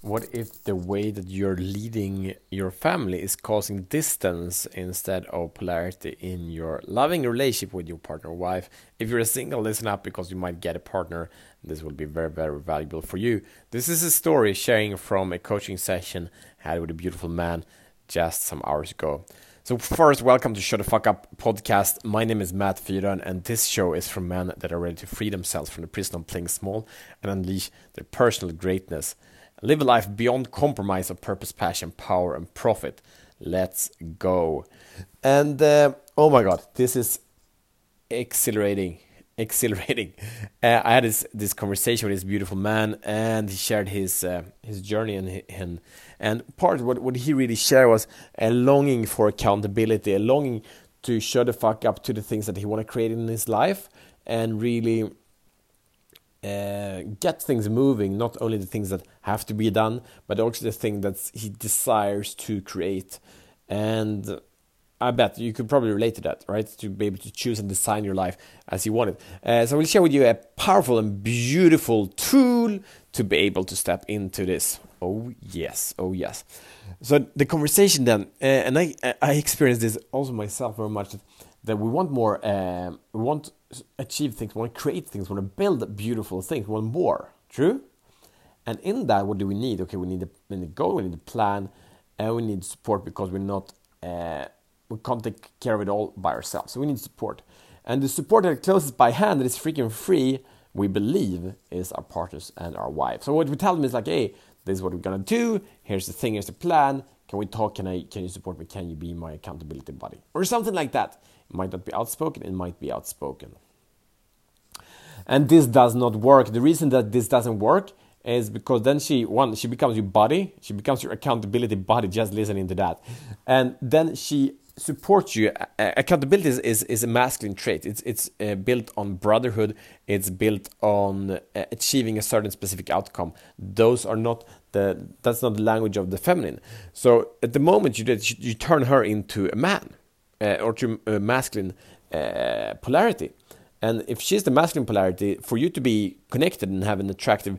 What if the way that you're leading your family is causing distance instead of polarity in your loving relationship with your partner or wife? If you're a single, listen up because you might get a partner. This will be very, very valuable for you. This is a story sharing from a coaching session I had with a beautiful man just some hours ago. So, first, welcome to Show the Fuck Up podcast. My name is Matt Fyron, and this show is for men that are ready to free themselves from the prison of playing small and unleash their personal greatness. Live a life beyond compromise of purpose, passion, power, and profit. Let's go. And uh, oh my god, this is exhilarating. Exhilarating. Uh, I had this, this conversation with this beautiful man, and he shared his uh, his journey and and and part what what he really shared was a longing for accountability, a longing to shut the fuck up to the things that he want to create in his life, and really uh, get things moving, not only the things that have to be done, but also the thing that he desires to create. And I bet you could probably relate to that, right? To be able to choose and design your life as you want it. Uh, so I will share with you a powerful and beautiful tool to be able to step into this. Oh yes, oh yes. So the conversation then, uh, and I I experienced this also myself very much. That, that we want more, uh, we want to achieve things, we want to create things, we want to build beautiful things, we want more. True? And in that, what do we need? Okay, we need a, goal, we need a plan, and we need support because we're not, uh, we can't take care of it all by ourselves. So we need support. And the support that closest by hand that is freaking free, we believe, is our partners and our wives. So what we tell them is like, hey, this is what we're gonna do. Here's the thing. Here's the plan. Can we talk? Can I? Can you support me? Can you be my accountability buddy? Or something like that. Might not be outspoken, it might be outspoken. And this does not work. The reason that this doesn't work is because then she one she becomes your body, she becomes your accountability body. Just listening to that, and then she supports you. accountability is, is, is, a masculine trait. It's it's uh, built on brotherhood. It's built on uh, achieving a certain specific outcome. Those are not the that's not the language of the feminine. So at the moment you, you turn her into a man uh, or to uh, masculine uh, polarity. And if she's the masculine polarity, for you to be connected and have an attractive,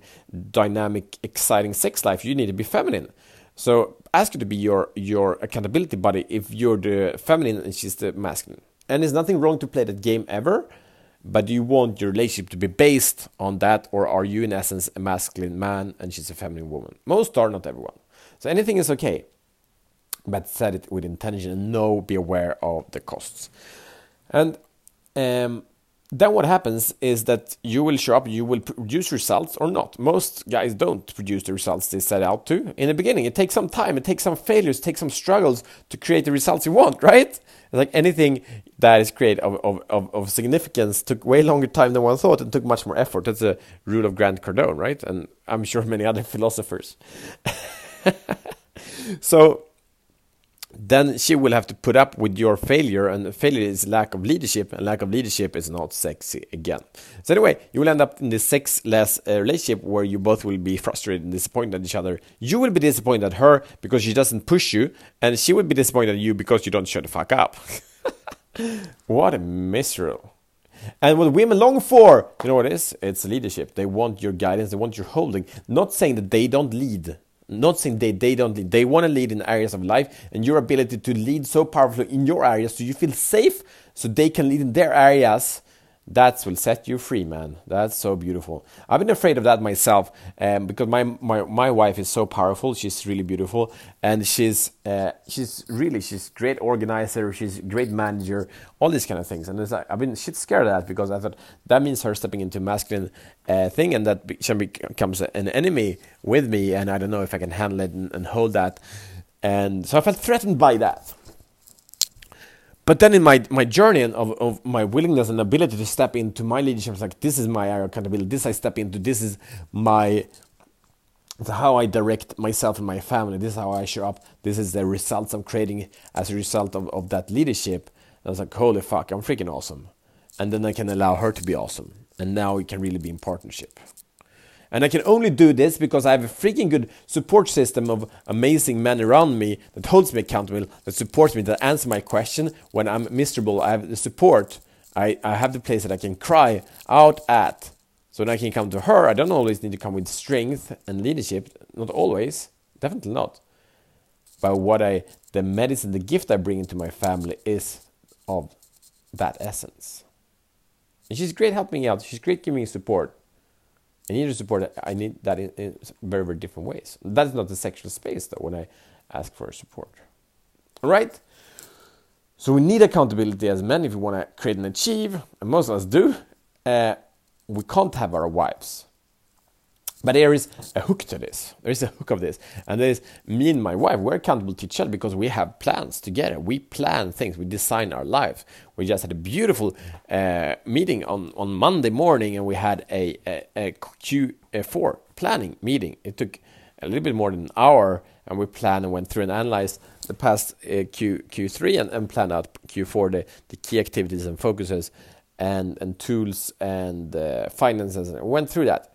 dynamic, exciting sex life, you need to be feminine. So ask her to be your your accountability buddy if you're the feminine and she's the masculine. And there's nothing wrong to play that game ever, but do you want your relationship to be based on that, or are you in essence a masculine man and she's a feminine woman? Most are, not everyone. So anything is okay but set it with intention and know, be aware of the costs. And um, then what happens is that you will show up, you will produce results or not. Most guys don't produce the results they set out to. In the beginning, it takes some time, it takes some failures, it takes some struggles to create the results you want, right? Like anything that is created of, of, of, of significance took way longer time than one thought and took much more effort. That's a rule of Grant Cardone, right? And I'm sure many other philosophers. so then she will have to put up with your failure, and failure is lack of leadership, and lack of leadership is not sexy again. So anyway, you will end up in this sexless uh, relationship where you both will be frustrated and disappointed at each other. You will be disappointed at her because she doesn't push you, and she will be disappointed at you because you don't shut the fuck up. what a miserable. And what women long for, you know what it is? It's leadership. They want your guidance, they want your holding. Not saying that they don't lead not saying they, they don't lead. They want to lead in areas of life, and your ability to lead so powerfully in your areas so you feel safe so they can lead in their areas that will set you free, man. That's so beautiful. I've been afraid of that myself um, because my, my my wife is so powerful. She's really beautiful, and she's uh, she's really she's great organizer. She's great manager. All these kind of things, and like, I've been shit scared of that because I thought that means her stepping into masculine uh, thing, and that she becomes an enemy with me, and I don't know if I can handle it and, and hold that. And so I felt threatened by that. But then in my, my journey of, of my willingness and ability to step into my leadership, it's like this is my area of accountability. This I step into. This is my how I direct myself and my family. This is how I show up. This is the results I'm creating as a result of, of that leadership. I was like, holy fuck, I'm freaking awesome. And then I can allow her to be awesome. And now we can really be in partnership. And I can only do this because I have a freaking good support system of amazing men around me that holds me accountable, that supports me, that answer my question when I'm miserable. I have the support. I, I have the place that I can cry out at So when I can come to her, I don't always need to come with strength and leadership. Not always, definitely not. But what I, the medicine, the gift I bring into my family is of that essence. And she's great helping me out. She's great giving me support. I need to support. I need that in, in very, very different ways. That's not the sexual space though. When I ask for support, all right. So we need accountability as men if we want to create and achieve, and most of us do. Uh, we can't have our wives. But there is a hook to this. There is a hook of this. And there is me and my wife, we're accountable to each other because we have plans together. We plan things, we design our life. We just had a beautiful uh, meeting on, on Monday morning and we had a, a, a Q4 planning meeting. It took a little bit more than an hour and we planned and went through and analyzed the past uh, Q, Q3 and, and planned out Q4, the, the key activities and focuses and, and tools and uh, finances. And went through that.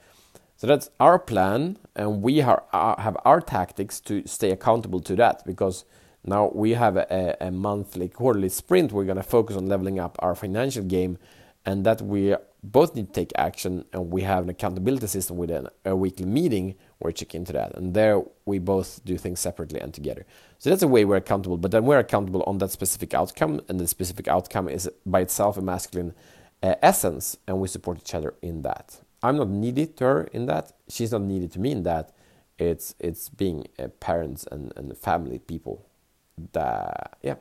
So that's our plan, and we are, uh, have our tactics to stay accountable to that because now we have a, a monthly, quarterly sprint. We're going to focus on leveling up our financial game, and that we both need to take action. And we have an accountability system within a weekly meeting where we check into that, and there we both do things separately and together. So that's a way we're accountable. But then we're accountable on that specific outcome, and the specific outcome is by itself a masculine uh, essence, and we support each other in that. I'm not needed to her in that. She's not needed to me in that. It's it's being uh, parents and, and family people. That yeah.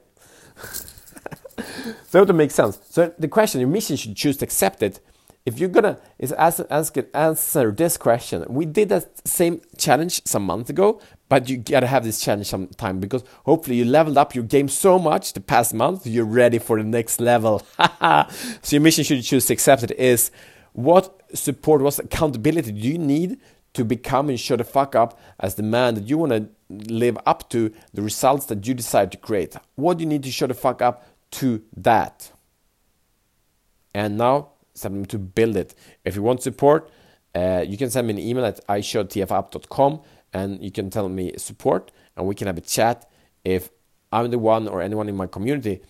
so to make sense. So the question, your mission should choose to accept it. If you're gonna is ask, ask answer this question, we did that same challenge some months ago, but you gotta have this challenge sometime because hopefully you leveled up your game so much the past month, you're ready for the next level. so your mission should choose to accept it is what support, what accountability do you need to become and show the fuck up as the man that you want to live up to the results that you decide to create? What do you need to show the fuck up to that? And now, something to build it. If you want support, uh, you can send me an email at ishowtfup.com and you can tell me support and we can have a chat if I'm the one or anyone in my community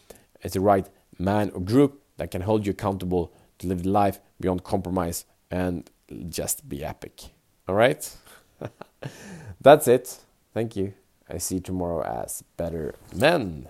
is the right man or group that can hold you accountable to live the life beyond compromise and just be epic. All right? That's it. Thank you. I see you tomorrow as better men.